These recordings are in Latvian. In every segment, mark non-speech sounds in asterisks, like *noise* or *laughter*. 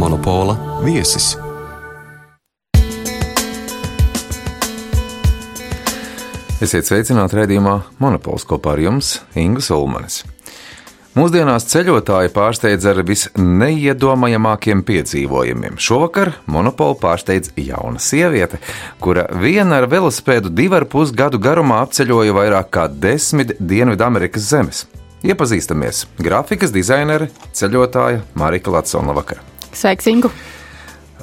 Monopola viesis. Esiet sveicināti redzējumā Monopols kopā ar jums, Ingu Sulmanis. Mūsdienās ceļotāji pārsteidz ar visneiedomājamākiem piedzīvojumiem. Šovakar monopolu pārsteidz jauna sieviete, kura viena ar velosipēdu divu ar pus gadu garumā apceļoja vairāk kā desmit Dienvidamerikas zemes. Iepazīstamies! Grafikas dizainere, ceļotāja Marika Latsona vakar. Sveiks, Ingu!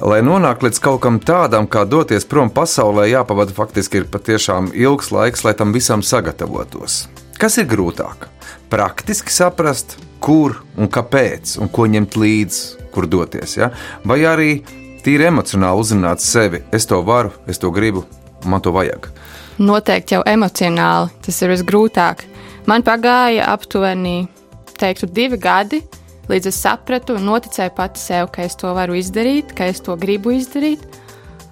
Lai nonāktu līdz kaut kam tādam, kā doties prom pasaulē, jāpavada faktiski ir patiešām ilgs laiks, lai tam visam sagatavotos. Kas ir grūtāk? Praktiski saprast, kur un kāpēc, un ko ņemt līdzi, kur doties. Ja? Vai arī tīri emocionāli uzzināt sevi, es to varu, es to gribu, man to vajag. Noteikti jau emocionāli tas ir visgrūtāk. Man pagāja aptuveni, teiktu, divi gadi, Līdz es sapratu un noticēju pati sev, ka es to varu izdarīt, ka es to gribu izdarīt.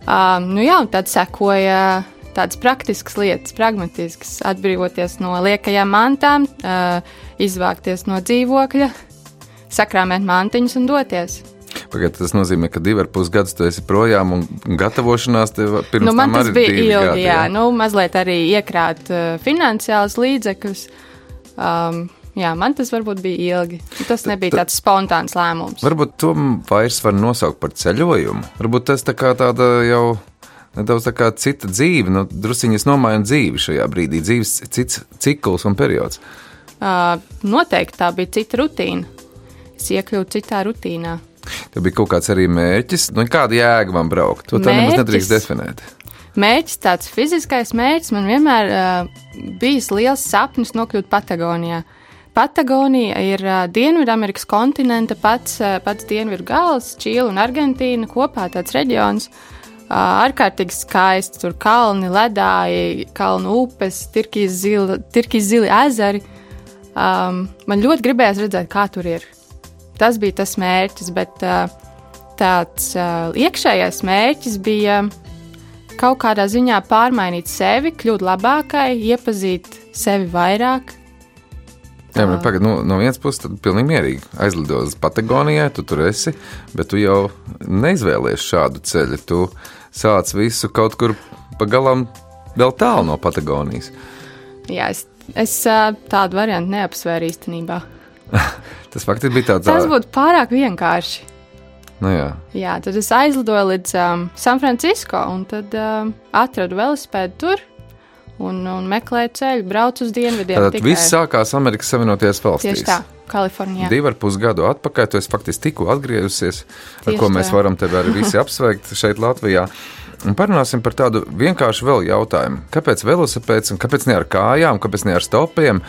Um, nu jā, un tad sekoja tādas praktiskas lietas, pragmatiskas, atbrīvoties no liekajām mantām, izvākties no dzīvokļa, sakrāmēt mantiņus un doties. Pagad, tas nozīmē, ka divi ar pus gadus tu esi projām un gatavošanās tev pirms nu, man tam tas bija ilgi, gadi, jā, nu, mazliet arī iekrāt uh, finansiālus līdzekļus. Um, Jā, man tas varbūt bija ilgi. Tas nebija tāds spontāns lēmums. Varbūt to vairs var nosaukt par ceļojumu. Varbūt tas tā kā tāda jau nedaudz tā kā cita dzīve, nu, drusciņas nomaina dzīvi šajā brīdī, dzīves cits cikls un periods. Uh, noteikti tā bija cita rutīna. Es iekļuvu citā rutīnā. Tev bija kaut kāds arī mērķis, nu, kāda jēga man braukt. To tā nemaz nedrīkst definēt. Mērķis, tāds fiziskais mērķis, man vienmēr uh, bijis liels sapnis nokļūt Patagonijā. Patagonija ir uh, Dienvidamerikas kontinenta pats, uh, pats dienvidu gals, Čīla un Argentīna kopā tāds reģions. Uh, ārkārtīgi skaists, tur kalni, ledāji, kalnu upes, tirkīs zili, tirkīs zili ezeri. Um, man ļoti gribējās redzēt, kā tur ir. Tas bija tas mērķis, bet uh, tāds uh, iekšējais mērķis bija kaut kādā ziņā pārmainīt sevi, kļūt labākai, iepazīt sevi vairāk, Jā, bet pagaidi, nu, no vienas puses, tad pilnīgi mierīgi aizlido uz Patagonijai, tu tur esi, bet tu jau neizvēlies šādu ceļu. Tu sāc visu kaut kur pagalām vēl tālu no Patagonijas. Jā, es, es tādu variantu neapsvēru īstenībā. *laughs* Tas faktiski bija tāds. Tas būtu pārāk vienkārši. Nu, jā. jā, tad es aizlidoju līdz um, San Francisco un tad um, atradu velosipēdu tur un, un meklēju ceļu, braucu uz dienvidiem. Tad viss sākās Amerikas Savienotajās valstīs. Tieši tā, Kalifornijā. Divi ar pus gadu atpakaļ, tu esi faktiski tikko atgriezusies, Tieši ar ko mēs tā. varam tevi arī visi *laughs* apsveikt šeit Latvijā. Un parunāsim par tādu vienkāršu vēl jautājumu. Kāpēc velosipēds un kāpēc ne ar kājām, kāpēc ne ar stopiem?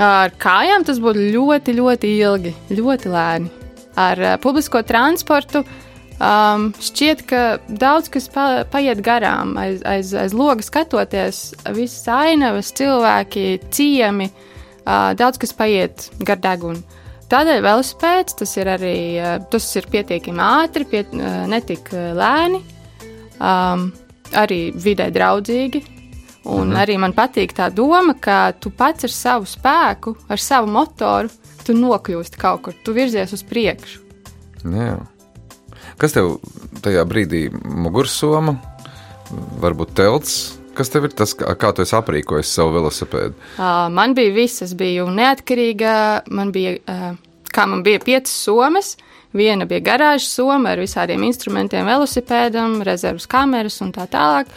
Ar kājām tas būtu ļoti, ļoti ilgi, ļoti lēni. Ar uh, publisko transportu Um, šķiet, ka daudz kas pa, paiet garām, aiz, aiz, aiz loga skatoties, visas ainavas, cilvēki, ciemi, uh, daudz kas paiet gar degunu. Tādēļ velospēds tas ir arī tas ir pietiekami ātri, pie, uh, netik lēni, um, arī vidē draudzīgi. Un mhm. arī man patīk tā doma, ka tu pats ar savu spēku, ar savu motoru, tu nokļūsti kaut kur, tu virzies uz priekšu. Jā. Kas tev tajā brīdī mugursoma, varbūt telts? Kas tev ir tas, kā, kā tu esi aprīkojis savu velosipēdu? Uh, man bija viss, es biju neatkarīga, man bija, uh, kā man bija piecas somas, viena bija garāžas soma ar visādiem instrumentiem velosipēdam, rezervas kameras un tā tālāk.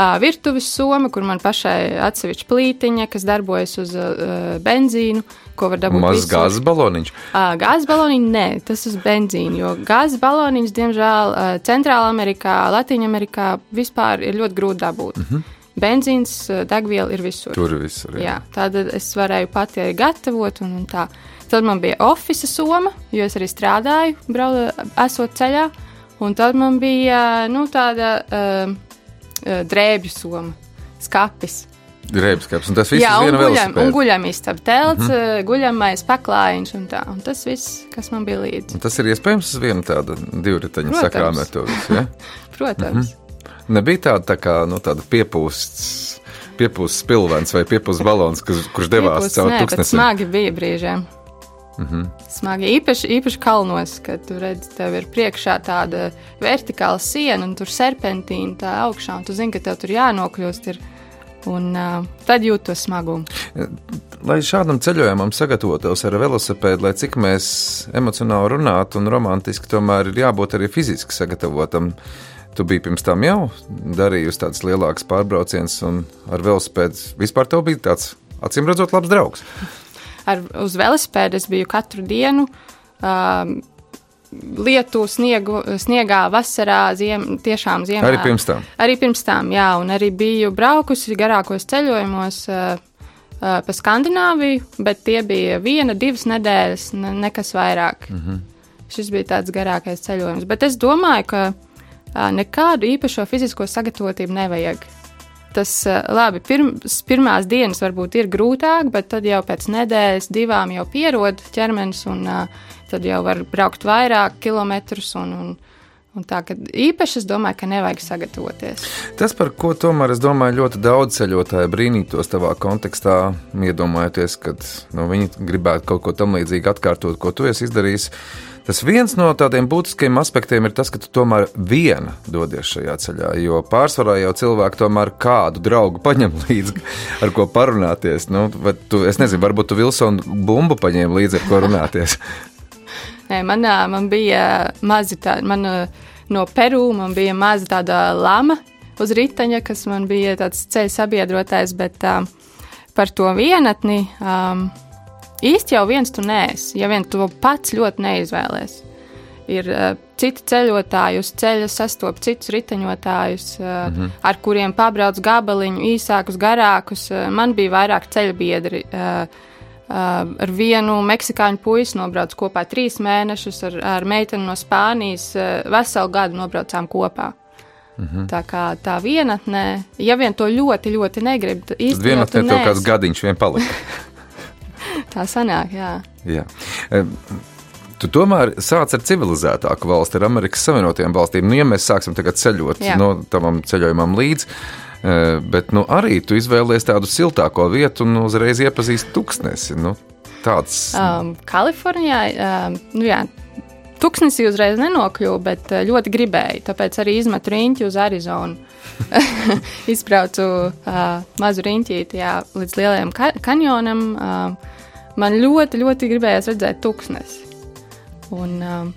Uh, virtuves soma, kur man pašai atsevišķa plītiņa, kas darbojas uz uh, benzīnu, ko var dabūt. Mazs gāzes baloniņš. Uh, gāzes baloniņš, nē, tas uz benzīnu, jo gāzes baloniņš, diemžēl, uh, Centrāla Amerikā, Latvijā vispār ir ļoti grūti dabūt. Mm -hmm. Benzīns, degviela ir visur. Tur visur. Jā, jā tad es varēju pati arī gatavot un, un tā. Tad man bija oficiāla soma, jo es arī strādāju, braucu, esot ceļā. Un tad man bija nu, tāda uh, drēbju soma, skapis. Drēbes skats, un tas viss ir guļam, un guļam istaba, telts, mm -hmm. guļamais paklājiņš un tā. Un tas viss, kas man bija līdzi. Un tas ir iespējams uz viena tāda divriteņa sakrāmēt to visu, ja? *laughs* Protams. Mm -hmm. Nebija tāda, tā kā, nu, tāda piepūsts, piepūsts pilvens vai piepūsts balons, kas, kurš devās Piepūsts, caur nē, bet tūkstnesim. Smagi bija brīžiem. Mm -hmm. Smagi, īpaši, īpaši kalnos, kad tu redzi, tev ir priekšā tāda vertikāla siena, un tur serpentīna tā augšā, un tu zini, ka tev tur jānokļūst. Ir, un uh, tad jūt to smagumu. Lai šādam ceļojumam sagatavotos ar velosipēdu, lai cik mēs emocionāli runātu un romantiski, tomēr ir jābūt arī fiziski sagatavotam. Tu biji pirms tam jau darījusi tādas lielākas pārbrauciens, un ar velosipēdu vispār tev bija tāds, acīm redzot, labs draugs. Ar, uz velosipēdu es biju katru dienu. Um, Lietu, sniegu, sniegā, vasarā, ziem, tiešām ziemā. Arī pirms tam. Arī pirms tam, jā, un arī biju braukusi garākos ceļojumos uh, uh, pa Skandināviju, bet tie bija viena, divas nedēļas, ne, nekas vairāk. Mm. -hmm. Šis bija tāds garākais ceļojums. Bet es domāju, ka uh, nekādu īpašo fizisko sagatavotību nevajag. Tas labi, pirms, pirmās dienas varbūt ir grūtāk, bet tad jau pēc nedēļas, divām jau pierod ķermenis, un tad jau var braukt vairāk kilometrus. Un, un, un tā, ka īpaši es domāju, ka nevajag sagatavoties. Tas, par ko tomēr es domāju, ļoti daudz ceļotāju brīnītos tavā kontekstā, iedomājoties, ka nu, viņi gribētu kaut ko tamlīdzīgu atkārtot, ko tu esi izdarījis. Tas viens no tādiem būtiskiem aspektiem ir tas, ka tu tomēr viena dodies šajā ceļā. Jo pārsvarā jau cilvēki tomēr kādu draugu paņem *laughs* līdzi, ar ko parunāties. Nu, tu, es nezinu, varbūt tu Vilsonu bumbu paņēmi līdzi, ar ko runāties. *laughs* Nē, man, man bija mazi tādi, man no Peru man bija maza tāda lama uz riteņa, kas man bija tāds ceļa sabiedrotais, bet uh, par to vienatni um, īsti jau viens tu nēsi, ja vien to pats ļoti neizvēlēs. Ir uh, citi ceļotāji uz ceļa, sastop citus riteņotājus, uh, mm -hmm. ar kuriem pabrauc gabaliņu, īsākus, garākus. Uh, man bija vairāk ceļu biedri. Uh, Uh, ar vienu meksikāņu puisi nobraucu kopā trīs mēnešus, ar, ar meiteni no Spānijas uh, veselu gadu nobraucām kopā. Mm -hmm. Tā kā tā vienatnē, ja vien to ļoti, ļoti negrib, tad Tad īstenībā vienatnē tev kāds gadiņš vien palika. *laughs* *laughs* Tā sanāk, jā. Jā. E, Tu tomēr sāc ar civilizētāku valsti, ar Amerikas Savienotajām valstīm. Nu, ja mēs sāksim tagad ceļot Jā. no tam ceļojumam līdzi, e, bet nu, arī tu izvēlējies tādu siltāko vietu un uzreiz iepazīsti tūkstnesi. Nu, tāds Um, Kalifornijā, um, nu jā, tuksnesī uzreiz nenokļuvu, bet uh, ļoti gribēju. Tāpēc arī izmetu riņķi uz Arizonu. *laughs* Izbraucu uh, mazu riņķīti jā, līdz lielajam ka kanjonam. Uh, man ļoti, ļoti gribējās redzēt tuksnesi. Un, um,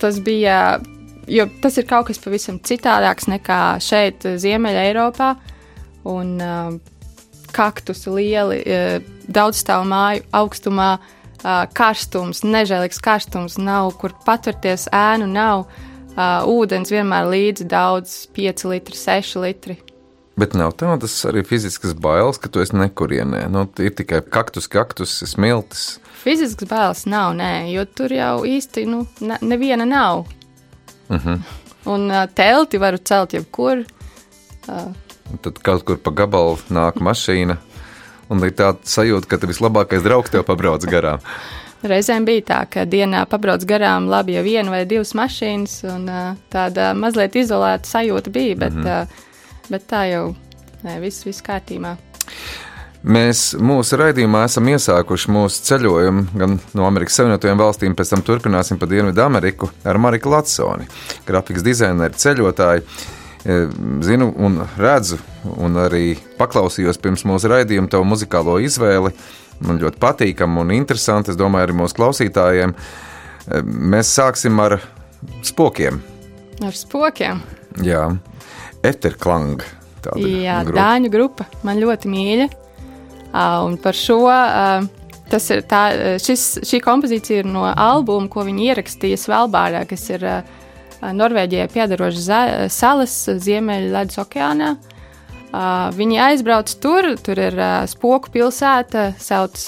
tas bija, jo tas ir kaut kas pavisam citādāks nekā šeit, Ziemeļa Eiropā. Un, um, kaktusi lieli, eh, daudz stāvu māju augstumā, eh, karstums, nežēlīgs karstums, nav kur patvērties, ēnu nav, eh, ūdens vienmēr līdzi daudz, 5 litri, 6 litri. Bet nav tādas arī fiziskas bailes, ka tu esi nekurienē. Nu, ir tikai kaktus, kaktus, smiltis. Fizisks bailes nav, nē, jo tur jau īsti nu, ne, neviena nav. Uh -huh. Un uh, telti varu celt jebkur. Uh, Tad kaut kur pa gabalu nāk mašīna. Un ir tāda sajūta, ka tas vislabākais draugs tev pabrauc garām. Reizēm bija tā, ka dienā pabrauc garām labi jau viena vai divas mašīnas, un tāda mazliet izolēta sajūta bija, bet, mm -hmm. Bet tā jau nē, viss, viss kārtībā. Mēs mūsu raidījumā esam iesākuši mūsu ceļojumu gan no Amerikas Savienotajām valstīm, pēc tam turpināsim pa Dienvidu Ameriku ar Mariku Latsoni, grafikas dizaineru ceļotāju. E, Zinu un redzu, un arī paklausījos pirms mūsu raidījuma tavu muzikālo izvēli. Man ļoti patīkami un interesanti. Es domāju, arī mūsu klausītājiem. E, Mēs sāksim ar spokiem. Ar spokiem. Jā, Eterklang. Jā, grupa. dāņu grupa man ļoti mīļa. Un par šo tas ir tā, šis, šī kompozīcija ir no albuma, ko viņi ierakstīja Svalbārdā, kas ir Norvēģijai piedarošas salas Ziemeļa ledus okeānā. Viņi aizbrauc tur, tur ir spoku pilsēta, sauc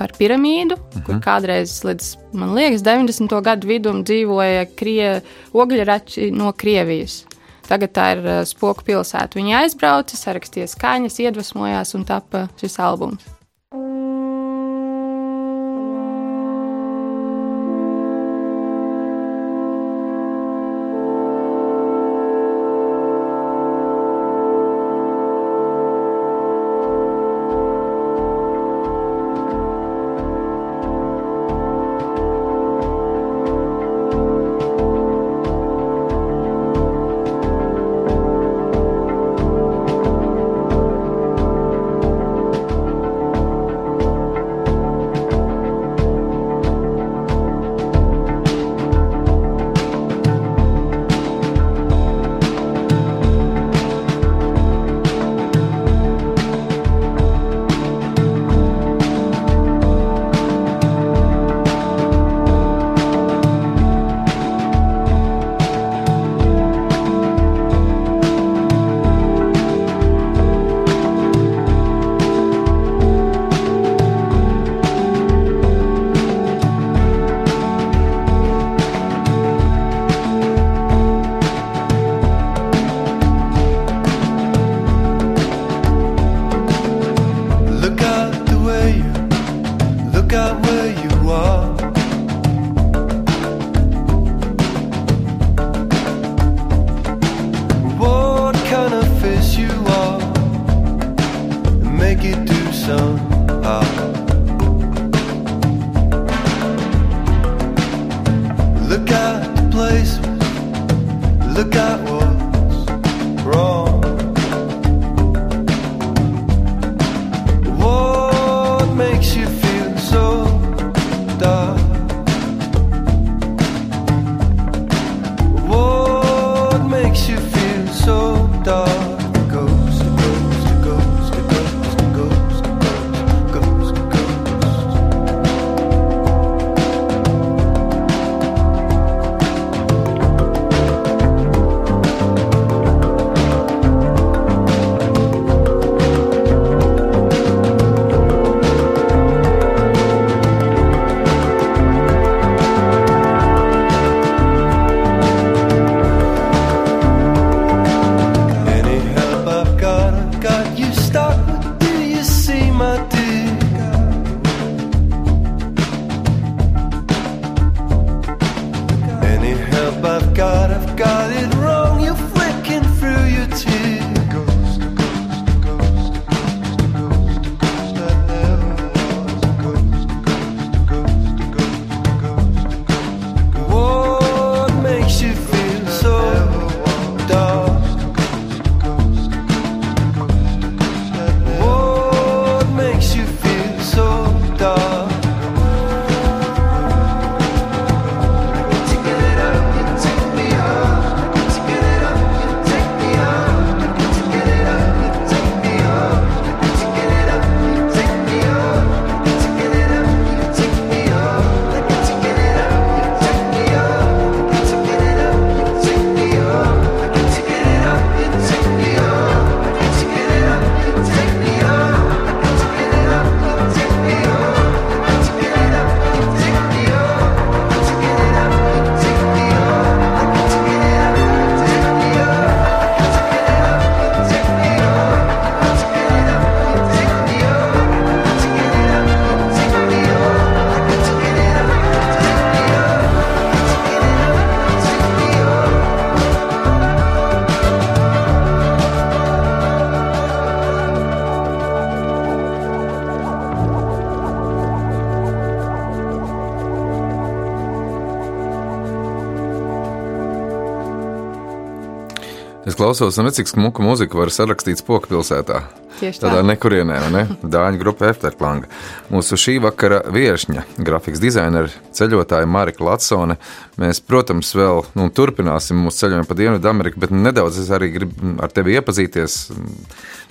par piramīdu, uh -huh. kur kādreiz līdz, man liekas, 90. gadu vidum dzīvoja krie, ogļrači no Krievijas. Tagad tā ir uh, spoku pilsēta. Viņi aizbrauca, sarakstīja skaņas, iedvesmojās un tapa šis albums. got it Es klausos, un cik smuka mūzika var sarakstīt spoku pilsētā. Tieši tā. Tādā nekurienē, vai ne? Dāņu grupa Efterklanga. Mūsu šī vakara viesņa, grafikas dizainere, ceļotāja Marika Latsone. Mēs, protams, vēl nu, turpināsim mūsu ceļojumu pa Dienvidu Ameriku, bet nedaudz es arī gribu ar tevi iepazīties.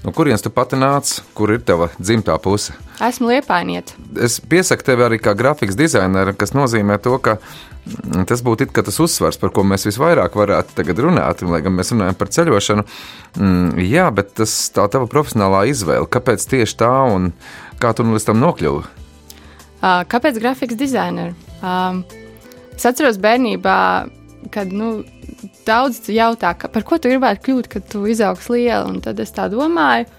No kurienes tu pati nāc, kur ir tava dzimtā puse? Esmu liepainieta. Es piesaku tevi arī kā grafikas dizaineru, kas nozīmē to, ka mm, tas būtu it tas uzsvars, par ko mēs visvairāk varētu tagad runāt, lai gan mēs runājam par ceļošanu. Mm, jā, bet tas tā tava profesionālā izvēle, kāpēc tieši tā un kā tu nu līdz tam nokļuvi? Kāpēc grafikas dizaineri? Um, es atceros bērnībā, kad nu, daudz jautā, ka, par ko tu gribētu kļūt, kad tu izaugs liela. Un tad es tā domāju,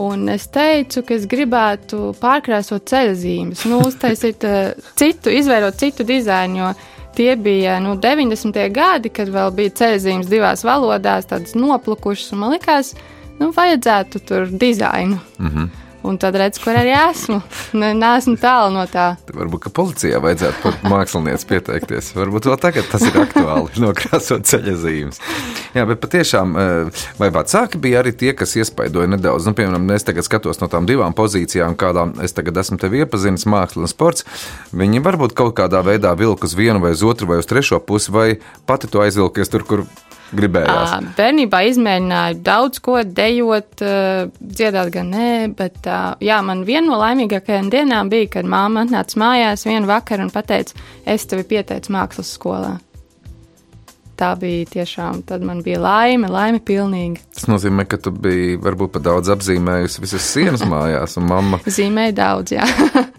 un es teicu, ka es gribētu pārkrāsot ceļzīmes, nu, uztaisīt uh, citu, izveidot citu dizainu. Jo tie bija nu, 90. gadi, kad vēl bija ceļzīmes divās valodās, tādas noplukušas, un man likās, nu, vajadzētu tur dizainu. Mm -hmm. Un tad redzu, kur arī esmu. Ne, neesmu tālu no tā. Varbūt, ka policijā vajadzētu par mākslinieci pieteikties. Varbūt vēl tagad tas ir aktuāli, *laughs* nokrāsot ceļa zīmes. Jā, bet patiešām, eh, vai vecāki bija arī tie, kas iespaidoja nedaudz? Nu, piemēram, es tagad skatos no tām divām pozīcijām, kādām es tagad esmu tevi iepazinis, māksla un sports. Viņi varbūt kaut kādā veidā vilka uz vienu vai uz otru vai uz trešo pusi, vai pati to aizvilkies tur, kur gribējās. Ā, Bērnībā izmēģināju daudz ko dejot, ā, dziedāt gan nē, bet ā, jā, man viena no laimīgākajām dienām bija, kad māma atnāca mājās vienu vakaru un teica, es tevi pieteicu mākslas skolā. Tā bija tiešām, tad man bija laime, laime pilnīgi. Tas nozīmē, ka tu biji varbūt pat daudz apzīmējusi visas sienas *laughs* mājās, un mamma, Zīmēja daudz, jā.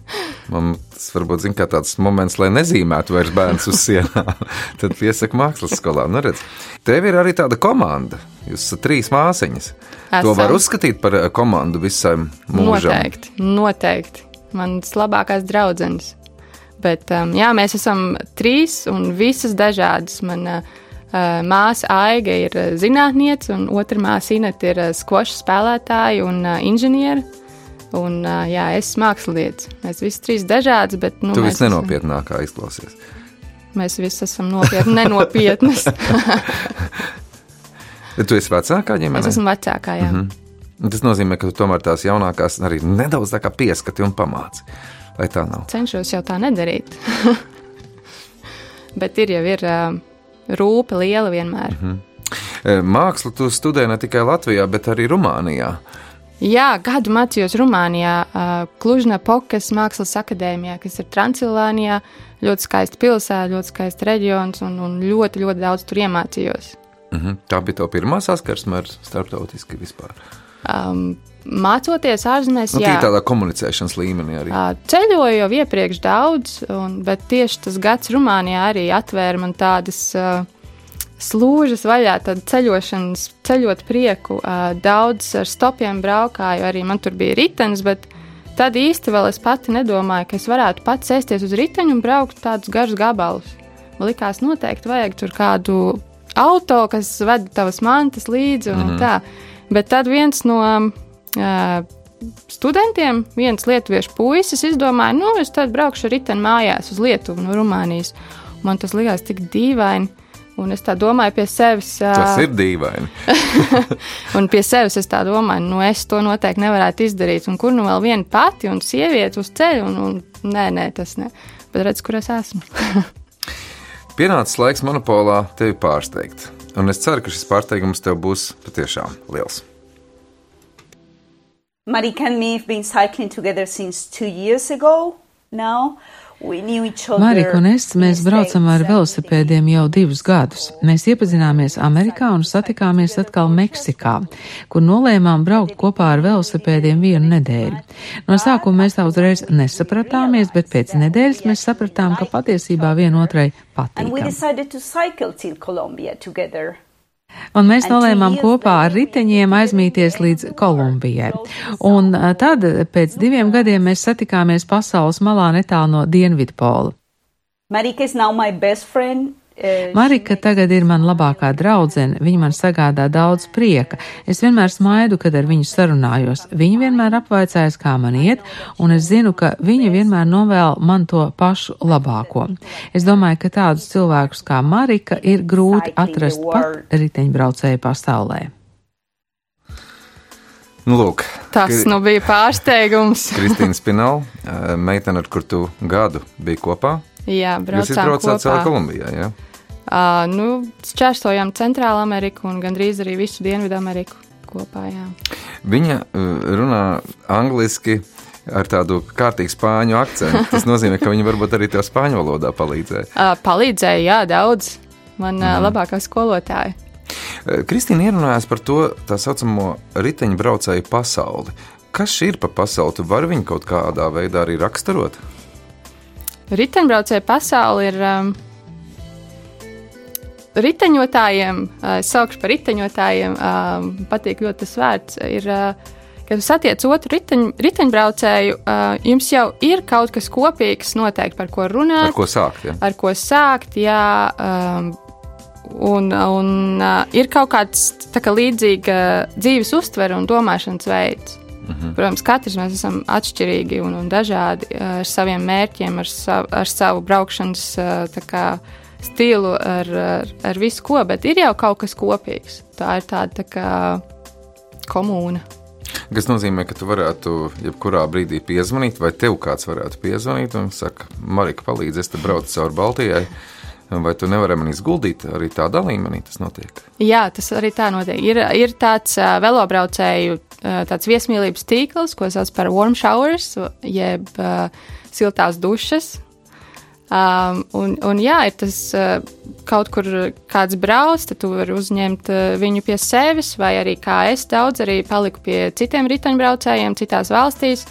*laughs* mamma tas varbūt zina, kā tāds moments, lai nezīmētu vairs bērns uz sienām. *laughs* Tad piesaka mākslas skolā. Nu, redz, tev ir arī tāda komanda. Jūs esat trīs māsiņas. To Esam. var uzskatīt par eh, komandu visam mūžam. Noteikti, noteikti. Manas labākās draudzenes. Bet um, jā, mēs esam trīs un visas dažādas. Mana uh, māsa Aiga ir uh, zinātniece, un otra māsa Inete ir uh, skvoša spēlētāja un inženiera. Un, jā, es esmu mākslinieks. Mēs visi trīs dažādi, bet nu, Tu viss nenopietnākā izklausies. mēs visi esam nopietni, nenopietni. *laughs* *laughs* Bet tu esi vecākā ģimene? es esmu vecākā. Jā. Mm -hmm. Tas nozīmē, ka tu tomēr tās jaunākās arī nedaudz tā kā pieskati un pamāci. Lai tā nav. Cenšos jau tā nedarīt. *laughs* bet ir jau ir uh, rūpe liela vienmēr. Mm -hmm. Mākslu tu studē ne tikai Latvijā, bet arī Rumānijā. Jā, gadu mācījos Rumānijā, uh, Klužna Pokas Mākslas akadēmijā, kas ir Transilvānijā. Ļoti skaista pilsēta, ļoti skaists reģions un, un ļoti, ļoti daudz tur iemācījos. Mhm. Tā bija tā pirmā saskarsme ar starptautiski vispār. Um, mācoties ārzemēs, Nu, tī tādā komunicēšanas līmenī arī. Ceļoju jau iepriekš daudz, un, bet tieši tas gads Rumānijā arī atvēra man tādas uh, slūžas vaļā, tad ceļošanas, ceļot prieku. Uh, daudz ar stopiem braukāju, arī man tur bija ritenis, bet tad īsti vēl es pati nedomāju, ka es varētu pats sēsties uz riteņa un braukt tādus garus gabalus. Man likās, noteikti vajag tur kādu auto, kas ved tavas mantas līdzi un mm -hmm. tā. Bet tad viens no studentiem, viens lietuviešu puisis, izdomāja, nu, es tad braukšu ar riteni mājās uz Lietuvu no Rumānijas. Man tas likās tik dīvaini. Un es tā domāju pie sevis, Tas ir dīvaini. *laughs* *laughs* un pie sevis es tā domāju, nu es to noteikti nevarētu izdarīt. Un kur nu vēl viena pati un sieviete uz ceļa, un, un nē, nē, tas ne. Bet redz, kur es esmu. *laughs* Pienācis laiks monopolā tevi pārsteigt. Un es ceru, ka šis pārsteigums tev būs patiešām liels. Marika and me have been cycling together since two years ago now. We knew each other. Marika un es, mēs braucam ar velosipēdiem jau divus gadus. Mēs iepazināmies Amerikā un satikāmies atkal Meksikā, kur nolēmām braukt kopā ar velosipēdiem vienu nedēļu. No sākuma mēs tā uzreiz nesapratāmies, bet pēc nedēļas mēs sapratām, ka patiesībā vienotrai And Un mēs nolēmām kopā ar riteņiem aizmīties līdz Kolumbijai. Un tad pēc diviem gadiem mēs satikāmies pasaules malā netālu no Dienvidpola. Marika is now my best friend. Marika tagad ir man labākā draudzene, viņa man sagādā daudz prieka. Es vienmēr smaidu, kad ar viņu sarunājos. Viņa vienmēr apvaicājas, kā man iet, un es zinu, ka viņa vienmēr novēl man to pašu labāko. Es domāju, ka tādus cilvēkus kā Marika ir grūti atrast pat riteņbraucēju pasaulē. Nu, lūk, Tas nu bija pārsteigums. Kristīna Spinala, eh, meitene, ar kur tu gadu biji kopā. Jā, Jūs braucām izbraucāt caur kopā. Kolumbijā, jā? Uh, nu, šķērsojām Centrālu Ameriku un gandrīz arī visu Dienvidu Ameriku kopā. Jā. Viņa runā angliski ar tādu kārtīgu spāņu akcentu. Tas nozīmē, ka viņa varbūt arī tev spāņu valodā palīdzēja. Uh, palīdzēja, jā, daudz. Man uh, labākā skolotāja. Kristīna ierunājās par to tā saucamo riteņbraucēju pasauli. Kas šī ir pa pasauli? Tu vari viņu kaut kādā veidā arī raksturot? Riteņbraucēja pasaule ir. Um, Riteņotājiem, uh, es saukšu par riteņotājiem, um, patīk ļoti tas vārds. Ir, uh, kad jūs satiekat otru riteņ, riteņbraucēju, uh, jums jau ir kaut kas kopīgs, noteikti par ko runāt. Ar ko sākt? Ja? ar ko sākt, jā, um, un, un uh, ir kaut kāds kā līdzīga dzīves uztvere un domāšanas veids. Mhm. Protams, katrs mēs esam atšķirīgi un, un dažādi uh, ar saviem mērķiem, ar, savu, ar savu braukšanas tā kā, stilu, ar, ar, ar visu ko, bet ir jau kaut kas kopīgs. Tā ir tāda tā kā komūna. Tas nozīmē, ka tu varētu jebkurā brīdī piezvanīt, vai tev kāds varētu piezvanīt un saka, Marika, palīdzi, es te braucu cauri Baltijai. Vai tu nevari man izguldīt arī tādā līmenī? Tas notiek. Jā, tas arī tā notiek. Ir, ir tāds uh, velobraucēju, tāds viesmīlības tīkls, ko sauc par warm showers, jeb uh, siltās dušas. Um, un, un jā, ir tas uh, kaut kur kāds brauc, tad tu vari uzņemt uh, viņu pie sevis, vai arī kā es daudz arī paliku pie citiem riteņbraucējiem citās valstīs.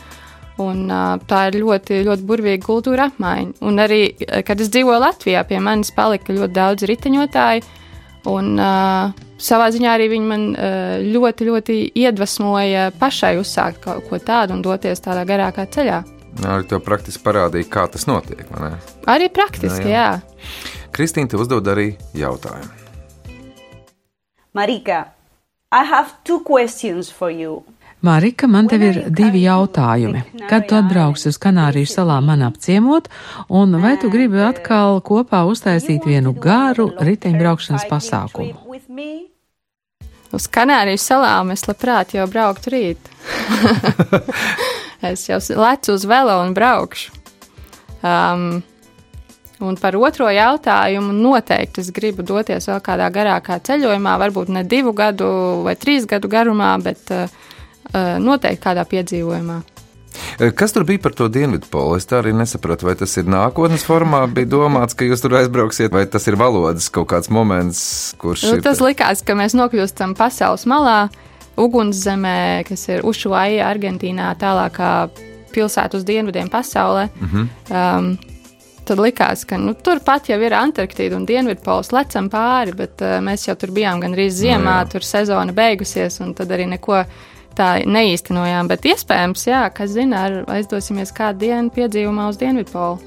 Un, uh, tā ir ļoti, ļoti burvīga kultūra apmaiņa. Un arī, uh, kad es dzīvoju Latvijā, pie manis palika ļoti daudz riteņotāju. Un, uh, savā ziņā arī viņi man uh, ļoti, ļoti iedvesmoja pašai uzsākt kaut ko tādu un doties tādā garākā ceļā. Arī tev praktiski parādīja, kā tas notiek. Arī praktiski, Jā, jā. jā. jā. Kristīna, tev uzdod arī jautājumu. Marika, I have two questions for you. Marika, man tev ir divi jautājumi. Kad tu atbrauksi uz Kanāriju salām man apciemot, un vai tu gribi atkal kopā uztaisīt vienu garu riteņbraukšanas pasākumu? Uz Kanāriju salām es labprāt jau brauktu rīt. *laughs* es jau lecu uz velo un braukšu. Um, Un par otro jautājumu noteikti es gribu doties vēl kādā garākā ceļojumā, varbūt ne divu gadu vai trīs gadu garumā, bet uh, noteikti kādā piedzīvojumā. Kas tur bija par to dienvidu polu? Es tā arī nesapratu, vai tas ir nākotnes formā, bija domāts, ka jūs tur aizbrauksiet, vai tas ir valodas kaut kāds moments, kurš. Nu, tas likās, ka mēs nokļūstam pasaules malā, ugunszemē, kas ir Ušuaja, Argentīnā, tālākā pilsēta uz dienvidiem pasaulē. Mm -hmm. um, tad likās, ka nu, turpat jau ir Antarktīda un Dienvidpols lecam pāri, bet uh, mēs jau tur bijām gandrīz ziemā, jā. tur sezona beigusies, un tad arī neko tā neīstenojām. Bet iespējams, jā, kas zina, ar, aizdosimies kādu dienu piedzīvumā uz Dienvidpolu.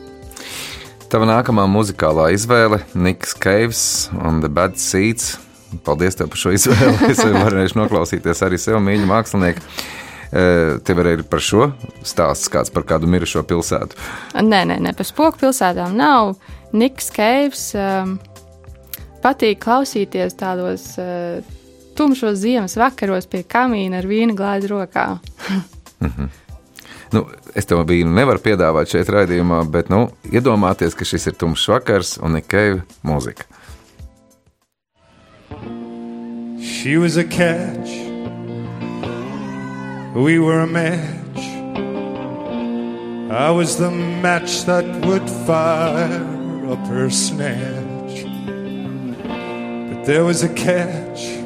Tava nākamā muzikālā izvēle - Niks Keivs un The Bad Seeds. Paldies tev par šo *laughs* izvēli. Es varēšu noklausīties arī sev mīļu mākslinieku. Tev arī ir par šo stāsts kāds par kādu mirušo pilsētu? Nē, nē, nē par spoku pilsētām nav. Niks Keivs um, patīk klausīties tādos uh, tumšos ziemas vakaros pie kamīna ar vīna glāzi rokā. mm -hmm. nu, es tev vīnu nevaru piedāvāt šeit raidījumā, bet nu, iedomāties, ka šis ir tumšs vakars un nekēva mūzika. She was a catch. We were a match. I was the match that would fire up her snatch. But there was a catch.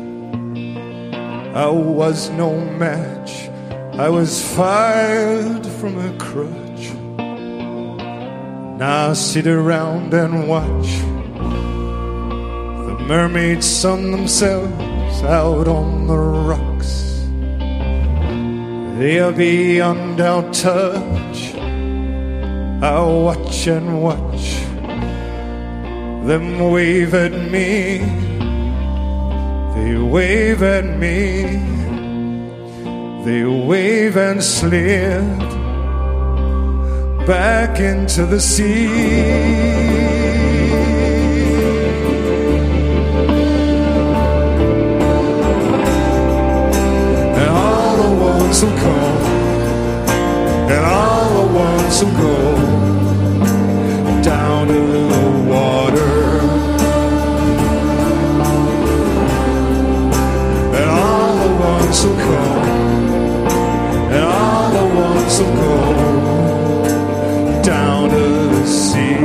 I was no match. I was fired from a crutch. Now I sit around and watch the mermaids sun themselves out on the rocks. They are beyond our touch. I watch and watch them wave at me they wave at me, they wave and slip back into the sea. And all the ones who come, and all the ones who go down to the water. Ones who and all the ones who go down to the sea.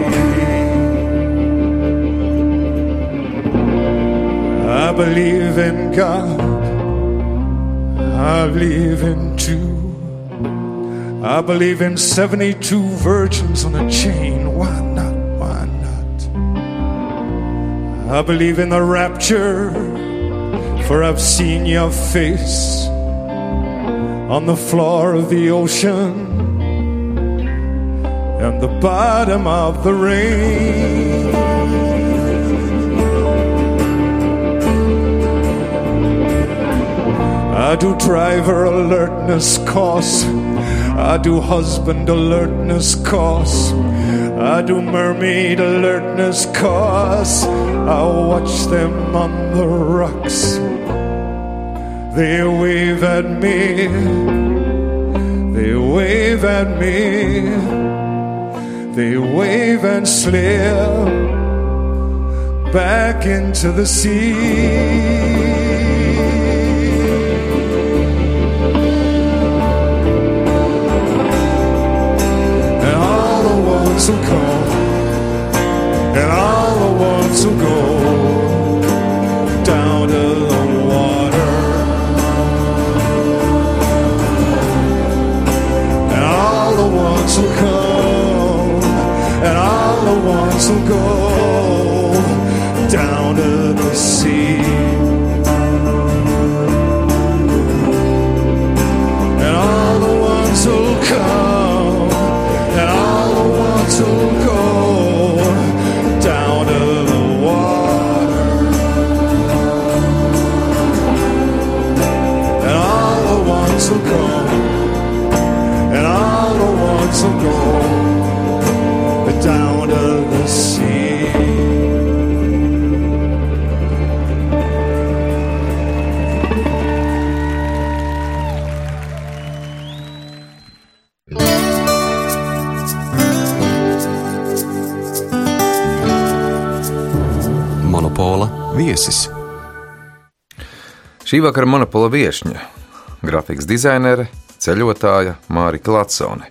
I believe in God, I believe in two. I believe in 72 virgins on a chain. Why not? Why not? I believe in the rapture for I've seen your face on the floor of the ocean and the bottom of the rain. I do driver alertness course. I do husband alertness course. I do mermaid alertness course. I watch them on the rocks. They wave at me. They wave at me. They wave and slip back into the sea. And all the ones who come and all the ones who go the ones who go down to the sea. And all the ones who come Šī vakara monopola viesņa, grafikas dizainere, ceļotāja Mārija Latsone.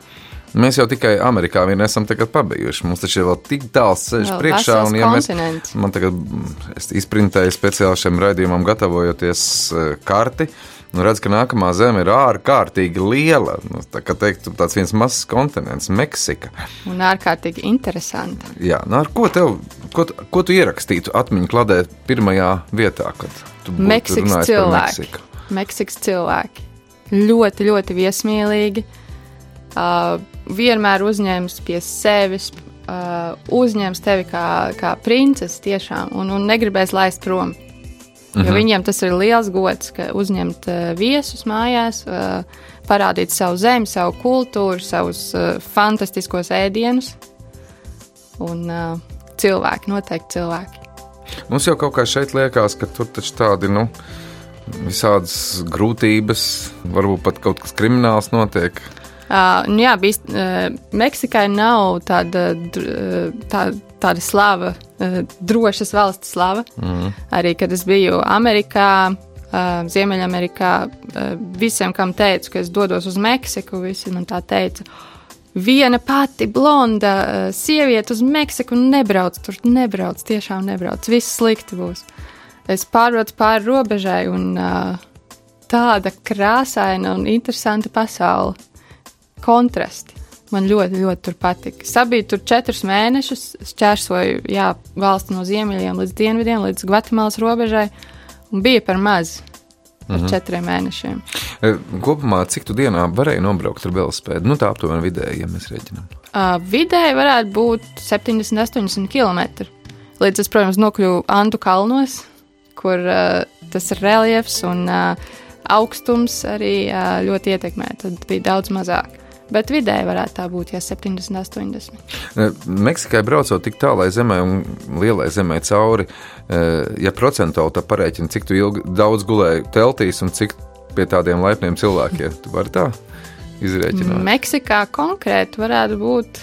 Mēs jau tikai Amerikā vien esam pabijuši. Mums taču ir vēl tik tāls ceļš priekšā. Un, ja mēs, man tagad mm, es izprintēju speciāli šiem raidījumam, gatavojoties eh, karti. Nu, redz, ka nākamā zeme ir ārkārtīgi liela. Nu, tā kā teikt, tāds viens mazs kontinents, Meksika. Un ārkārtīgi interesanti. Jā, nu, ar ko, tev, ko, ko tu ierakstītu atmiņu kladē pirmajā vietā, kad tu Meksikas cilvēki. Meksiku? Meksikas cilvēki. Ļoti, ļoti viesmīlīgi. Uh, vienmēr uzņems pie sevis, uh, uzņems tevi kā, kā princesi tiešām un, un negribēs laist prom. Jo Mhm. viņiem tas ir liels gods, ka uzņemt uh, viesus mājās, uh, parādīt savu zemi, savu kultūru, savus uh, fantastiskos ēdienus. Un uh, cilvēki, noteikti cilvēki. Mums jau kaut kā šeit liekas, ka tur taču tādi, nu, visādas grūtības, varbūt pat kaut kas krimināls notiek. Uh, nu jā, bijis, uh, Meksikai nav tāda, uh, tā, tāda slava, uh, drošas valsts slava. Mm. Arī kad es biju Amerikā, uh, Ziemeļamerikā, uh, visiem, kam teicu, ka es dodos uz Meksiku, visi man tā teica. Viena pati blonda sieviete uz Meksiku nebrauc, tur nebrauc, tiešām nebrauc. Viss slikti būs. Es pārbraucu pāri robežai un tāda krāsaina un interesanta pasaule kontrasti. Man ļoti, ļoti tur patika. Sabiju tur četrus mēnešus, šķērsoju jā, valsti no ziemeļiem līdz dienvidiem, līdz Gvatemalas robežai, un bija par maz par Mhm. četriem mēnešiem. E, Kopumā, cik tu dienā varēji nobraukt ar velosipēdu? Nu, tā aptuveni vidēji, ja mēs rēķinām. Uh, vidēji varētu būt 70, 80 km. Līdz es, protams, nokļuvu Antu kalnos, kur uh, tas ir reliefs un uh, augstums arī uh, ļoti ietekmē. Tad bija daudz mazāk. Bet vidēji varētu tā būt, ja 70, 80. E, Meksikai braucot tik tālai zemē un lielai zemē cauri, e, ja procentuāli tā parēķina, cik ilgi, daudz gulēji teltīs un cik pie tādiem laipniem cilvēkiem, tu vari tā izrēķināt. Meksikā konkrēti varētu būt.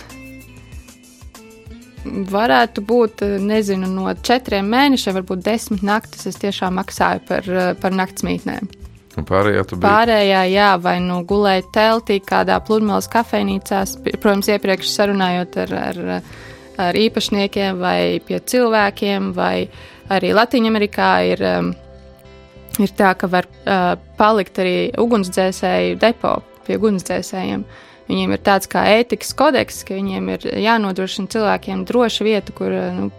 Varētu būt, eh, nezinu, no četriem mēnešiem, varbūt desmit naktis. Es tiešām maksāju par, par naktsmītnēm. Un pārējā. Pārējā, jā, vai nu gulēju teltī, kādā pludmales kafejnīcā, protams, iepriekš sarunājot ar, ar, ar īpašniekiem vai pie cilvēkiem, vai arī Latvijā ir, um, ir tā, ka var uh, palikt arī ugunsdzēsēju depo pie ugunsdzēsējiem. Viņiem ir tāds kā ētikas kodeks, ka viņiem ir jānodrošina cilvēkiem droša vieta, kur uh, nu,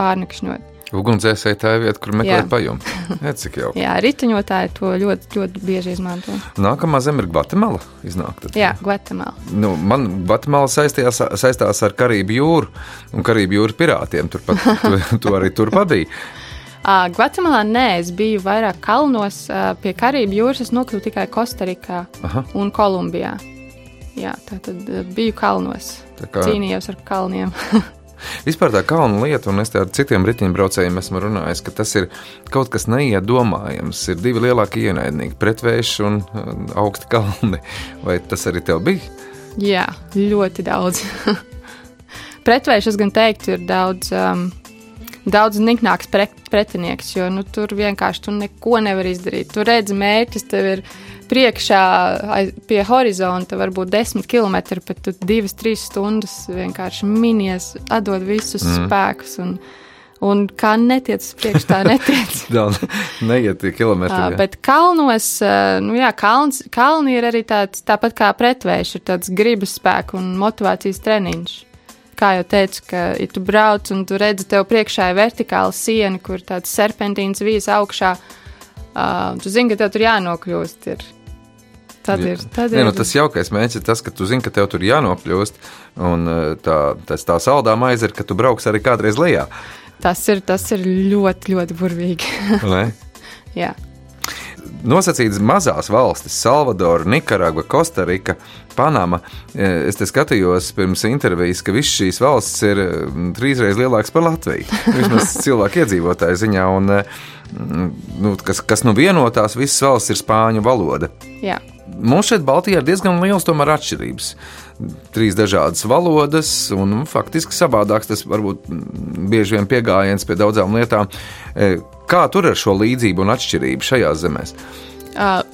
pārnakšņot. Ugunsdzēsēji tā ir vieta, kur meklēt. *laughs* Nē, cik jau. Jā, riteņotāji to ļoti, ļoti bieži izmanto. Nākamā zeme ir Gvatemala. Iznāk, tad. Jā, Gvatemala. Nu, man Gvatemala saistījās, saistās ar Karību jūru un Karību jūras pirātiem. Turpat, tu, *laughs* tu arī tur pabiji. Uh, Gvatemalā nē, es biju vairāk kalnos, pie Karību jūras es nokļuvu tikai Kostarikā Aha. un Kolumbijā. Jā, tā tad biju kalnos. Tā kā- Cīnījos ar kalniem. *laughs* Vispār tā kalnu lieta, un es ar citiem riteņbraucējiem esmu runājis, ka tas ir kaut kas neiedomājams. Ir divi lielākie ienaidnieki - pretvējš un uh, augsti kalni. Vai tas arī tev bija? Jā, ļoti daudz. *laughs* Pretvērš, es gan teiktu, ir daudz, um, daudz niknāks pre pretinieks, jo nu, tur vienkārši tu neko nevar izdarīt. Tu redzi mērķis, tev ir priekšā aiz- pie horizonta varbūt 10 km, bet tu divas, trīs stundas vienkārši minies, atdod visus mm. spēkus. Un, un kā netiec uz priekšu, tā *laughs* netiec. *laughs* Neiet tie kilometri. Jā. bet kalnos, uh, nu jā, kalns, kalni ir arī tāds, tāpat kā pretvējš, ir tāds gribas spēka un motivācijas treniņš. Kā jau teicu, ka, ja tu brauc un tu redzi, tev priekšā ir vertikāla siena, kur tāds serpentīns vijas augšā, uh, tu zini, ka tev tur jānokļūst. Ir. Tad ir. Tad Nē, ir nu, tas jaukais mērķis ir tas, ka tu zini, ka tev tur jānokļūst. Un uh, tā, tas, tā saldā maize ir, ka tu brauks arī kādreiz lejā. tas ir, tas ir ļoti, ļoti burvīgi. *laughs* jā. nosacītas mazās valstis, Salvadora, Nikaragva, Kostarika, Panama. Eh, Es te skatījos pirms intervijas, ka visas šīs valstis ir mm, trīsreiz lielākas par Latviju. *laughs* Vismaz cilvēku iedzīvotāju ziņā. Un, eh, mm, nu, kas, kas nu vienotās, visas valstis ir spāņu valoda. Jā. Mums šeit Baltijā ir diezgan liels tomēr atšķirības. Trīs dažādas valodas, un nu, faktiski savādāks tas varbūt mm, bieži vien piegājiens pie daudzām lietām. E, Kā tur ar šo līdzību un atšķirību šajās zemēs?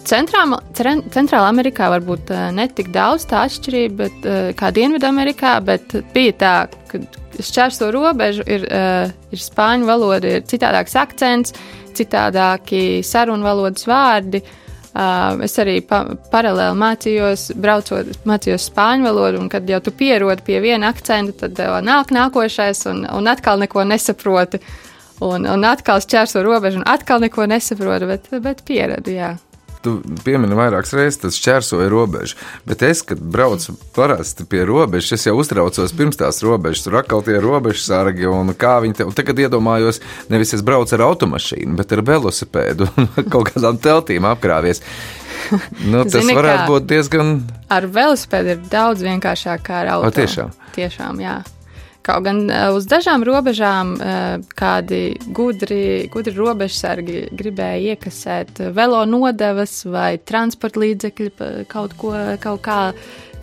Centrāla, Centrāla Amerikā varbūt uh, ne tik daudz tā atšķirība bet, uh, kā Dienvidamerikā, bet bija tā, ka šķērso robežu ir, ir spāņu valoda, ir citādāks akcents, citādāki sarunu valodas vārdi. Uh, es arī pa, paralēli mācījos, braucot, mācījos spāņu valodu, un kad jau tu pierodi pie viena akcenta, tad uh, nāk nākošais, un, un atkal neko nesaproti. Un, un atkal šķērso robežu, un atkal neko nesaprotu, bet, bet pieradu, jā. Tu piemini vairākas reizes, tas šķērsoja robežu. Bet es, kad braucu parasti pie robežas, es jau uztraucos pirms tās robežas. Tur atkal tie robežu sargi un kā viņi te. Un tagad iedomājos, nevis es braucu ar automašīnu, bet ar velosipēdu un *laughs* kaut kādām teltīm apkrāvies. Nu, tas Zini, varētu būt diezgan. Ar velosipēdu ir daudz vienkāršāk kā ar auto. O, tiešām? Tiešām, jā. Kaut gan uh, uz dažām robežām uh, kādi gudri, gudri robežsargi gribēja iekasēt velo nodevas vai transporta līdzekļu kaut ko, kaut kā.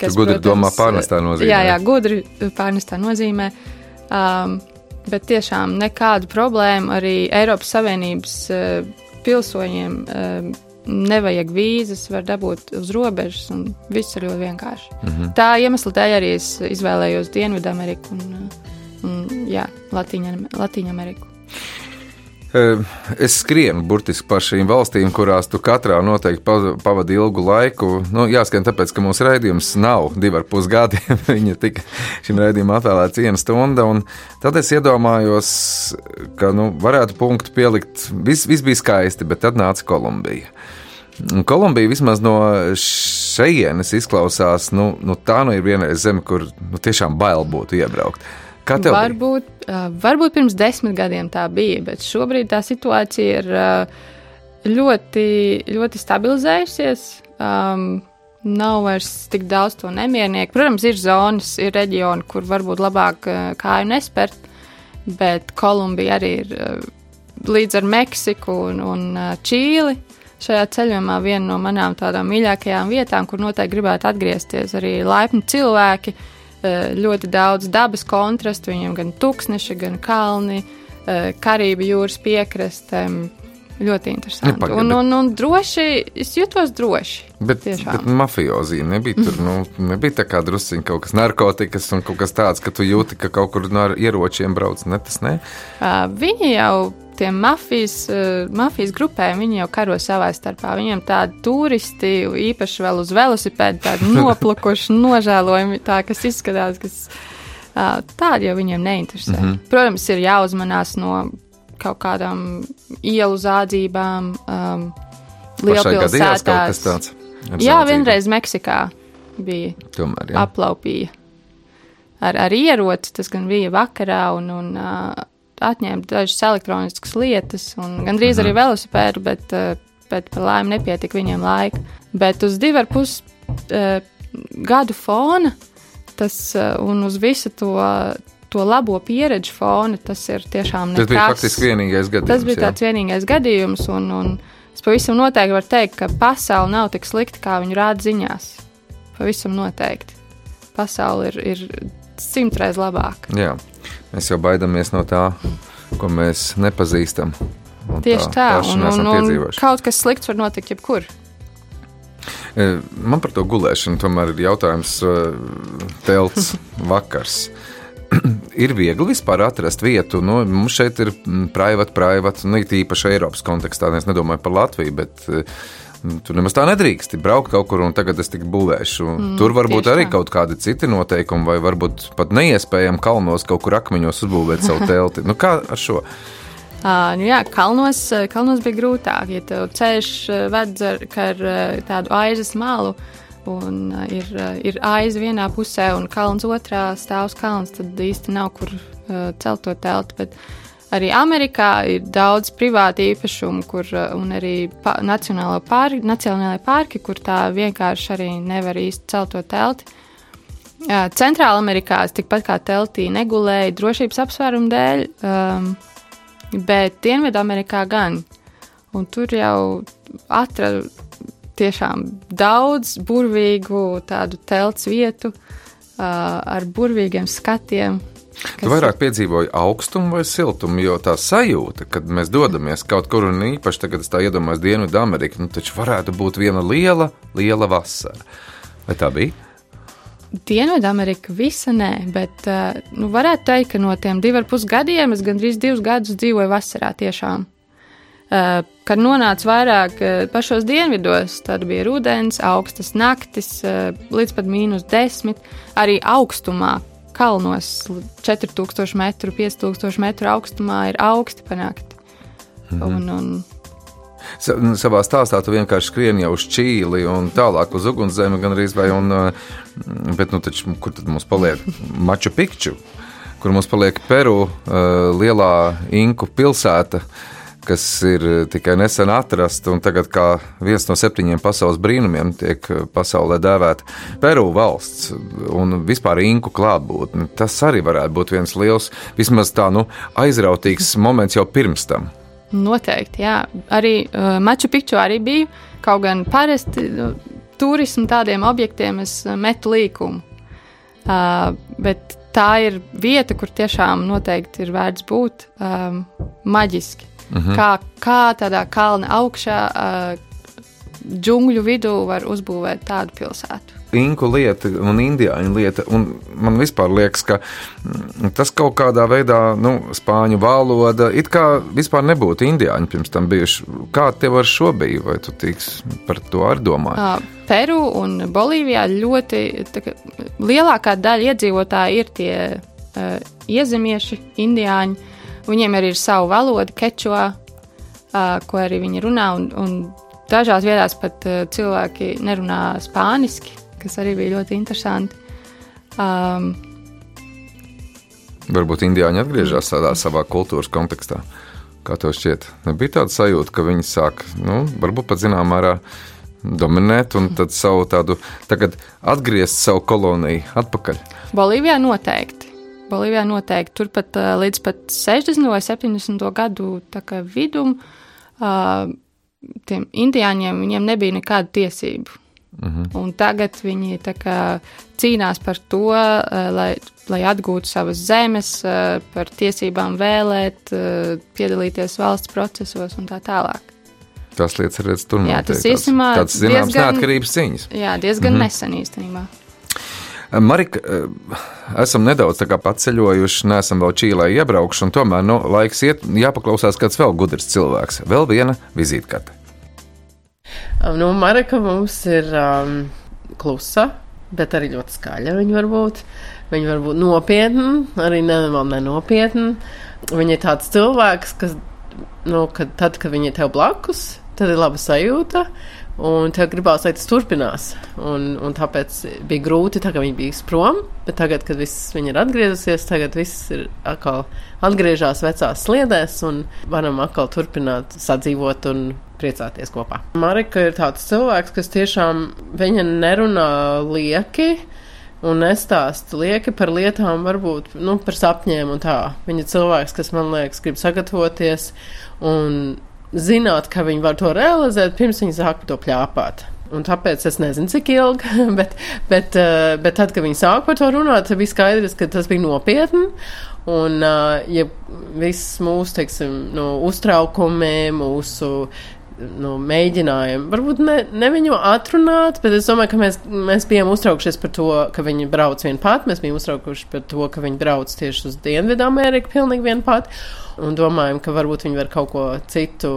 Tu gudri domā pārnestā nozīmē. Jā, jā, gudri pārnestā nozīmē. Um, bet tiešām nekādu problēmu arī Eiropas Savienības uh, pilsoņiem uh, nevajag vīzas, var dabūt uz robežas, un viss ir ļoti vienkārši. Mm. -hmm. Tā iemesla dēļ arī es izvēlējos Dienvidameriku un, un Latīņu Ameriku. E, Es skrienu burtiski pa šīm valstīm, kurās tu katrā noteikti pa- pavadi ilgu laiku. Nu, jāskan, tāpēc, ka mūsu raidījums nav divi ar pus gadi. *laughs* Viņa tika šim raidījumam atvēlēta viena stunda. un Tad es iedomājos, ka nu, varētu punktu pielikt. Viss vis bija skaisti, bet tad nāca Kolumbija. Un Kolumbija vismaz no šejienes izklausās, nu, nu tā nu ir vienreiz zeme, kur nu, tiešām bail būtu iebraukt. Kā tev? bija? Varbūt, uh, varbūt pirms desmit gadiem tā bija, bet šobrīd tā situācija ir ļoti, ļoti stabilizējusies. Um, nav vairs tik daudz to nemiernieku. Protams, ir zonas, ir reģioni, kur varbūt labāk kāju nespērt, bet Kolumbija arī ir līdz ar Meksiku un, un Čīli. Šajā ceļojumā viena no manām tādām mīļākajām vietām, kur noteikti gribētu atgriezties, arī laipni cilvēki, eh, ļoti daudz dabas kontrastu, viņiem gan tūkstneši, gan kalni, eh, Karību jūras piekraste. Ļoti interesanti. Nu, pagaidi, un, un, un droši, es jutos droši. Bet, Tiešām. bet mafijozija nebija tur. Nu, nebija tā kā drusciņā kaut kas narkotikas un kaut kas tāds, ka tu jūti, ka kaut kur no ieročiem brauc. Ne, tas ne. Uh, viņi jau, tie mafijas, uh, mafijas grupējumi, viņi jau karo savā starpā. Viņiem tādi turisti, īpaši vēl uz velosipēdu, tādi *laughs* noplukuši, nožēlojami, tā, kas izskatās, kas tādi jau viņiem neinteresē. Mm -hmm. Protams, ir jāuzmanās no kaut kādām ielu zādzībām, um, lielpilsētās. Jā, vienreiz Meksikā bija Tomēr, jā. aplaupīja ar, ar ieroci. Tas gan bija vakarā un, un uh, atņēma dažas elektroniskas lietas, un gandrīz arī velosipēdu, bet, uh, bet par laimi nepietika viņiem laika. Bet uz divu ar pus uh, gadu fona tas uh, un uz visu to. To labo pieredzi fona, tas ir tiešām Tas bija nekas. faktiski vienīgais gadījums. Tas bija jā. tāds vienīgais gadījums, un, un es pavisam noteikti varu teikt, ka pasaule nav tik slikta, kā viņi rāda ziņās. Pavisam noteikti. Pasaule ir, ir simtreiz labāka. Jā, mēs jau baidāmies no tā, ko mēs nepazīstam. Un Tieši tā, paši un, un, un kaut kas slikts var notikt jebkur. E, Man par to gulēšanu tomēr ir jautājums, e, telts *laughs* vakars. *clears throat* ir viegli vispār atrast vietu. Nu, mums šeit ir mm, privāta, privāta, nu, īpaši Eiropas kontekstā. Es nedomāju par Latviju, bet e, tur nemaz tā nedrīkst. Braukt kaut kur un tagad es tik būvēšu. Mm, tur varbūt arī tā. kaut kādi citi noteikumi, vai varbūt pat neiespējami kalnos kaut kur akmeņos uzbūvēt savu *laughs* telti. Nu, kā ar šo? Uh, nu jā, kalnos, eh, kalnos bija grūtāk. Ja ceļš eh, ved ar, ar eh, tādu aizas malu, un uh, ir, eh, ir aiza vienā pusē un kalns otrā stāvs kalns, tad īsti nav kur uh, celt to telti. Bet Arī Amerikā ir daudz privātu īpašumu, kur, uh, un arī pa, nacionālo pāri, nacionālajie parki, kur tā vienkārši arī nevar īsti celt to telti. Jā, Centrāla Amerikā es tikpat kā teltī negulēju drošības apsvērumu dēļ, um, bet Dienvidamerikā gan. Un tur jau atradu tiešām daudz burvīgu tādu telts vietu uh, ar burvīgiem skatiem. Tu vairāk piedzīvoji augstumu vai siltumu, jo tā sajūta, kad mēs dodamies kaut kur un īpaši tagad es tā iedomājos Dienvidu Ameriku, nu taču varētu būt viena liela, liela vasara. Vai tā bija? Dienvidamerika visa nē, bet nu, varētu teikt, ka no tiem diviem pusgadiem es gandrīz divus gadus dzīvoju vasarā tiešām. Uh, kad nonāca vairāk uh, pašos dienvidos, tad bija rudens, augstas naktis, uh, līdz pat mīnus desmit, arī augstumā. Kalnos 4000 metru, 5000 metru augstumā ir augsti panākti. Mhm. Un, un nu, Savā stāstā tu vienkārši skrieni jau uz Čīli un tālāk uz ugunszemi, gan arī uh, bet, nu, taču, kur tad mums paliek Maču Pikču, kur mums paliek Peru uh, lielā Inku pilsēta, kas ir tikai nesen atrasta un tagad kā viens no septiņiem pasaules brīnumiem tiek uh, pasaulē dēvēta Peru valsts un vispār Inku klātbūtne. Tas arī varētu būt viens liels, vismaz tā, nu, aizrautīgs *laughs* moments jau pirms tam. Noteikti, jā. Arī uh, Maču Pikču arī biju. Kaut gan parasti uh, turismu tādiem objektiem es metu līkumu. Uh, bet tā ir vieta, kur tiešām noteikti ir vērts būt um, maģiski. Mhm. Kā, kā tādā kalna augšā, uh, džungļu vidū var uzbūvēt tādu pilsētu. Inku lieta un indiāņu lieta. Un man vispār liekas, ka mm, tas kaut kādā veidā, nu, spāņu valoda, it kā vispār nebūtu indiāņi pirms tam bijuši. Kā tev ar šo bija? Vai tu tiks par to arī domāji? Uh, Peru un Bolīvijā ļoti kā, lielākā daļa iedzīvotāji ir tie uh, iezemieši, indiāņi. Viņiem arī ir sava valoda, kečua, uh, ko arī viņi runā. Un, un dažās vietās pat uh, cilvēki nerunā spāniski, kas arī bija ļoti interesanti. Um, Varbūt indiāņi atgriežas tādā savā kultūras kontekstā. Kā tev šķiet, nebija tāda sajūta, ka viņi sāk, nu, varbūt pat zināmā mērā dominēt un tad savu tādu, tagad atgriezt savu koloniju atpakaļ. Bolīvijā noteikti. Bolīvijā noteikti. Turpat uh, līdz pat 60. vai 70. gadu vidum uh, tiem indiāņiem viņiem nebija nekāda tiesību. Mhm. Un tagad viņi kā cīnās par to, uh, lai, lai atgūtu savas zemes, uh, par tiesībām vēlēt, uh, piedalīties valsts procesos un tā tālāk. Tās lietas ir tur Jā, notiek, tas tāds- īstenībā zināms diezgan- neatkarības cīņas. Jā, diezgan mm -hmm. nesen īstenībā. Marika, eh, esam nedaudz paceļojuši, neesam vēl Čīlē iebraukuši, un tomēr nu, laiks iet, jāpaklausās kāds vēl gudrs cilvēks. Vēl viena vizītkarte. Nu, Marika mums ir um, klusa, bet arī ļoti skaļa. Viņa var būt, viņa var būt nopietna, arī ne, nenopietna. Viņa ir tāds cilvēks, kas, nu, kad, tad, kad viņa ir tev blakus, tad ir laba sajūta. Un tev gribās, lai tas turpinās. Un, un tāpēc bija grūti, tā, ka viņa bija prom. Bet tagad, kad viss viņa ir atgriezusies, tagad viss ir atkal atgriežas vecās sliedēs un varam atkal turpināt sadzīvot un priecāties kopā. Marika ir tāds cilvēks, kas tiešām viņa nerunā lieki. Un nestāst lieki par lietām, varbūt nu, par sapņiem un tā. Viņa cilvēks, kas man liekas, grib sagatavoties un zināt, ka viņi var to realizēt, pirms viņi sāk par to pļāpāt. Un tāpēc es nezinu, cik ilgi, *laughs* bet, bet, eh, bet tad, kad viņi sāk par to runāt, bija skaidrs, ka tas bija nopietni. Un uh, ja viss mūsu, teiksim, no uztraukumiem, mūsu nu, mēģinājumi, varbūt ne, ne viņu atrunāt, bet es domāju, ka mēs, mēs bijām uztraukšies par to, ka viņi brauc vien pat. Mēs bijām uztraukuši par to, ka viņi brauc tieši uz Dienvidu Ameriku pilnīgi vien pat. Un domājam, ka varbūt viņi var kaut ko citu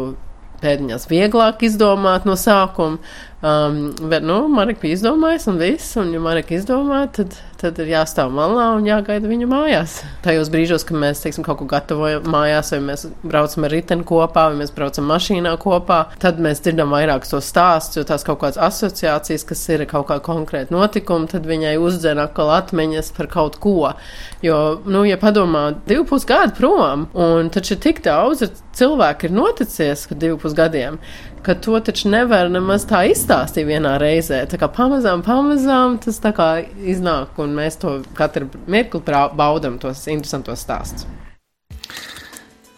pēdiņās vieglāk izdomāt no sākuma. Um, bet, nu, Marika bija izdomājis un viss, un, ja Marika izdomā, tad, tad ir jāstāv malā un jāgaida viņu mājās. Tajos brīžos, kad mēs, teiksim, kaut ko gatavojam mājās, vai mēs braucam ar riteni kopā, vai mēs braucam mašīnā kopā, tad mēs dzirdam vairāk to stāstu, jo tās kaut kādas asociācijas, kas ir kaut kā konkrēta notikuma, tad viņai uzdzen atkal atmiņas par kaut ko. Jo, nu, ja padomā, divu pus gadu prom, un taču tik daudz cilvēku ir noticies, ka divu pus gadiem, ka to taču nevar nemaz tā izstāstīt vienā reizē. Tā kā pamazām, pamazām tas tā kā iznāk, un mēs to katru mirkli baudam tos interesantos stāstus.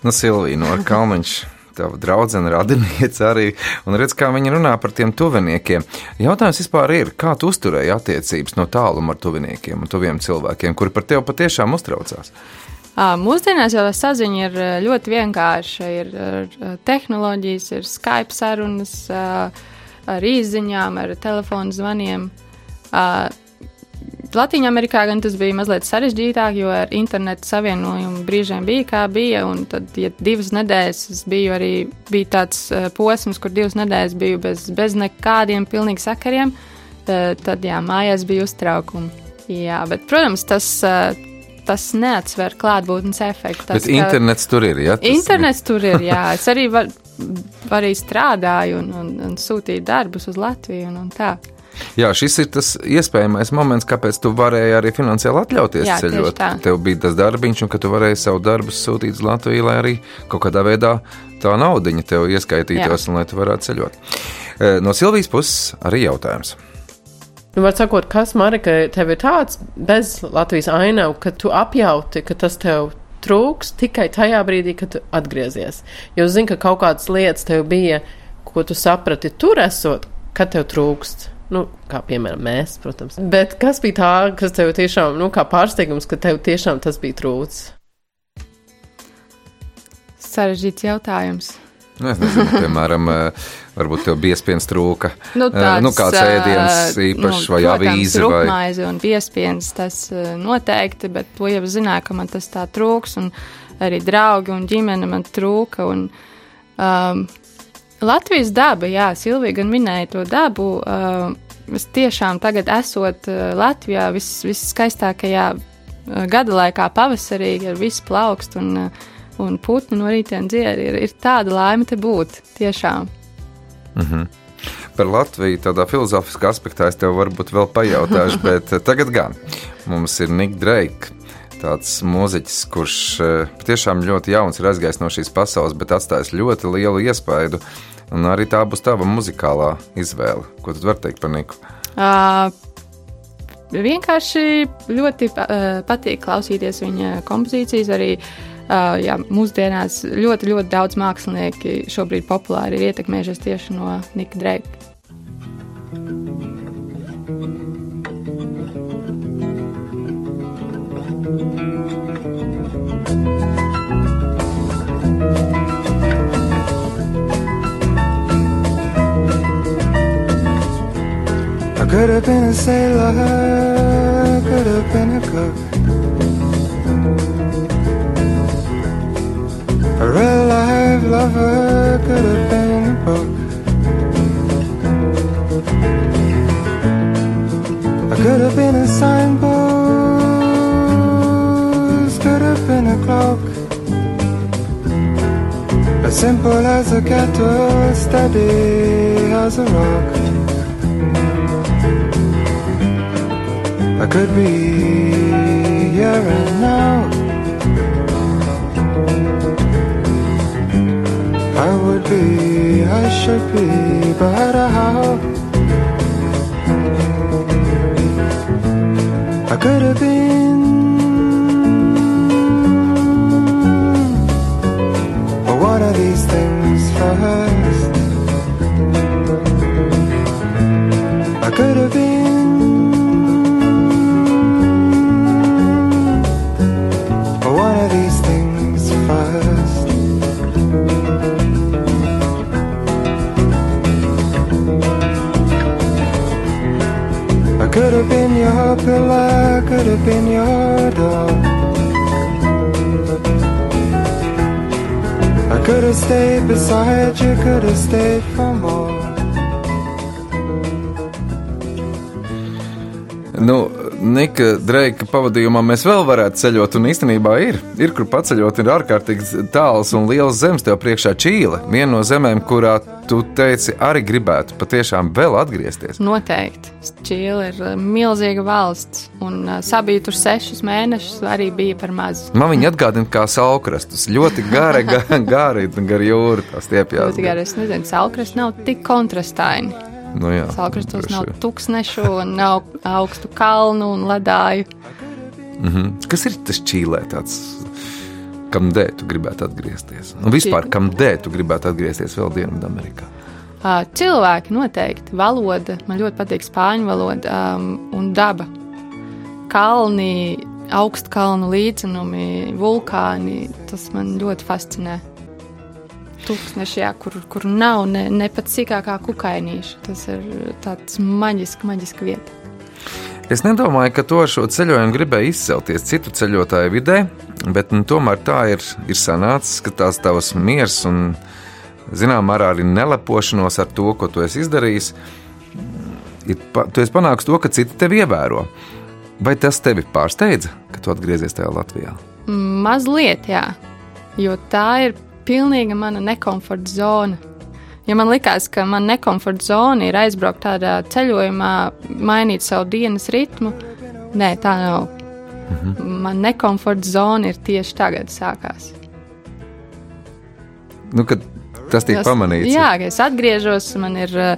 Nu, Silvija no Kalniņš. Tava draudzene, radiniece arī, un redz, kā viņa runā par tiem tuviniekiem. Jautājums vispār ir, kā tu uzturēji attiecības no tāluma ar tuviniekiem un tuviem cilvēkiem, kuri par tevi patiešām uztraucās? Ā, Mūsdienās jau saziņa ir ļoti vienkārša. Ir ā, tehnoloģijas, ir Skype sarunas, ar īsiņām, ar telefonu zvaniem. Latvijā Amerikā gan tas bija mazliet sarežģītāk, jo ar internetu savienojumu brīžiem bija kā bija. Un tad, ja divas nedēļas biju arī bija tāds posms, kur divas nedēļas biju bez, bez nekādiem pilnīgi sakariem, tad jā, mājās bija uztraukumi. Jā, bet, protams, tas, tas neatsver klātbūtnes efektu. Tas, Bet internets tur ir, ja? Tas- Internets tur ir, jā. Es arī var, arī strādāju un, un, un sūtīju darbus uz Latviju un, un tā. Jā, šis ir tas iespējamais moments, kāpēc tu varēji arī finansiāli atļauties Jā, ceļot. Tev bija tas darbiņš, un ka tu varēji savu darbu sūtīt uz Latviju, lai arī kaut kādā veidā tā naudiņa tev ieskaitītos, Jā. un lai tu varētu ceļot. E, No Silvijas puses arī jautājums. Nu, var sakot, kas Marika tev ir tāds bez Latvijas ainavu, ka tu apjauti, ka tas tev trūks tikai tajā brīdī, kad tu atgriezies. Jo zini, ka kaut kādas lietas tev bija, ko tu saprati tur esot, kad tev trūkst. Nu, kā piemēram mēs, protams. Bet kas bija tā, kas tev tiešām, nu, kā pārsteigums, ka tev tiešām tas bija trūcis? Sarežģīts jautājums. Nu, es nezinu, piemēram, e, varbūt tev biespiens trūka. Nu, E, nu, kāds ā, ēdiens īpašs vai protams, avīze vai rupmaize un piespiens, tas noteikti, bet to jau zināju, ka man tas tā trūks, un arī draugi un ģimene man trūka. Un, um, Latvijas daba, jā, Silvija gan minēja to dabu. Uh, es tiešām tagad esot Latvijā vis, viskaistākajā uh, gada laikā, pavasarī, ar visu plaukstu un, uh, un putnu no rītdienas dziedi. Ir, ir tāda laime te būt, tiešām. Par Latviju tādā filozofiskā aspektā es tev varbūt vēl pajautāšu, *laughs* bet eh, tagad gan mums ir Nick Drake. Tāds mūziķis, kurš eh, patiešām ļoti jauns ir aizgājis no šīs pasaules, bet atstājis ļoti lielu iespaidu. Un arī tā būs tava muzikālā izvēle. Ko tu vari teikt par Niku? Uh, vienkārši ļoti uh, patīk klausīties viņa kompozīcijas. Arī uh, jā, mūsdienās ļoti, ļoti daudz mākslinieki šobrīd populāri ir ietekmējušies tieši no Nika Dreika. Could have been a sailor, could have been a cook. A real life lover could have been a book. I could have been a signpost, could have been a clock. As simple as a kettle, steady as a rock. I could be here and now. Should be, but how? I could have been. could have been your dog. I could have stayed beside you, could have stayed for more. Nu, Nika Dreika pavadījumā mēs vēl varētu ceļot, un īstenībā ir. Ir kur paceļot, ir ārkārtīgi tāls un liels zemes tev priekšā Čīle. Viena no zemēm, kurā tu teici, arī gribētu patiešām vēl atgriezties. Noteikti. Čīla ir uh, milzīga valsts, un uh, sabīt tur sešus mēnešus arī bija par maz. Man viņa atgādina kā salkrastus. Ļoti gari, ga- *laughs* gari, gar jūru tās tiepjās. Tikai es nezinu, salkras nav tik kontrastaini. Nu, jā, Salkrastos nav tūkstnešu, un nav augstu kalnu un ledāju. Mhm. Kas ir tas Čīlē? Tāds, kam dēļ tu gribētu atgriezties? Un vispār, kam dēļ tu gribētu atgriezties vēl Dienvidamerikā? Ā, Cilvēki noteikti, valoda, man ļoti patīk spāņu valoda um, un daba. Kalni, augstkalnu līdzenumi, vulkāni, tas man ļoti fascinē. Tūkstnešā, kur, kur nav ne, ne pat sīkākā kukainīša. Tas ir tāds maģisks, maģisks vieta. Es nedomāju, ka to ar šo ceļojumu gribēju izcelties citu ceļotāju vidē, bet nu, tomēr tā ir, ir sanācis, ka tās tavas miers un, zinām, mērā arī nelepošanos ar to, ko tu esi izdarījis, ir, tu esi panācis to, ka citi tevi ievēro. Vai tas tevi pārsteidza, ka tu atgriezies tajā Latvijā? Mazliet, jā, jo tā ir pilnīga mana nekomforta zona. Ja man likās, ka man nekomforta zona ir aizbraukt tādā ceļojumā, mainīt savu dienas ritmu, nē, tā nav. Mhm. Man nekomforta zona ir tieši tagad sākās. Nu, tas tiek Tas- pamanīts. Jā, ka es atgriežos, man ir uh,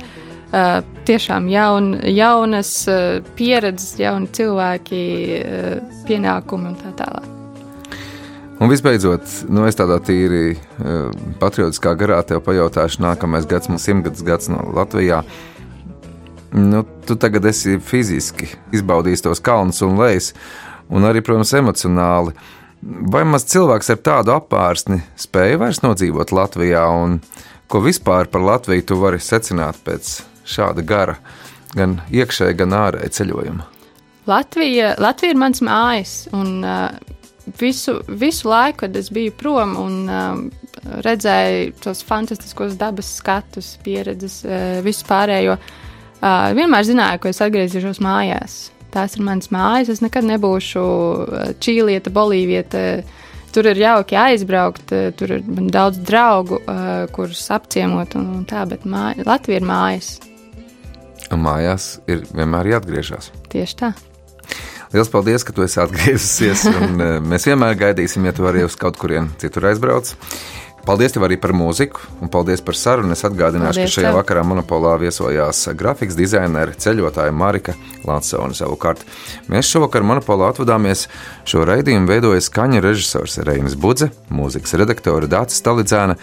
uh, tiešām jaun, jaunas uh, pieredzes, jauni cilvēki, uh, pienākumi un tā tālāk. Un visbeidzot, nu, es tādā tīri uh, patriotiskā garā tev pajautāšu, nākamais gads, mums simtgadus gads no Latvijā. Nu, tu tagad esi fiziski izbaudījis tos kalnus un lejas, un arī, protams, emocionāli. Vai maz cilvēks ar tādu apvārsni spēja vairs nodzīvot Latvijā, un ko vispār par Latviju tu vari secināt pēc šāda gara, gan iekšēji, gan ārēji ceļojuma? Latvija, Latvija ir mans mājas, un uh, visu, visu laiku, kad es biju prom un um, redzēju tos fantastiskos dabas skatus, pieredzes, uh, visu pārējo, uh, vienmēr zināju, ka es atgriezīšos mājās. Tās ir mans mājas, es nekad nebūšu uh, čīlieta, bolīvieta. Tur ir jauki aizbraukt, uh, tur ir daudz draugu, uh, kurus apciemot un, un tā, bet māja, Latvija ir mājas. Mājās ir vienmēr jāatgriežas. Tieši tā. Liels paldies, ka tu esi atgriezusies. Mēs vienmēr gaidīsim, ja tu arī uz kaut kurien citur aizbrauc. Paldies tev arī par mūziku, un paldies par sarunu. Es atgādināšu, Paldies ka šajā tev. vakarā monopolā viesojās grafiks dizainere, ceļotāja Marika Lansona savukārt. Mēs šovakar monopolā atvadāmies. Šo raidījumu veidoja skaņa režisors Reinis Budze, mūzikas redaktore Dācis Stalidzēna,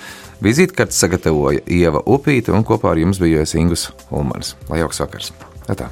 vizītkartes sagatavoja Ieva Upīte un kopā ar jums bija Ingus Ulmans. Lai jauks vakars! Atā.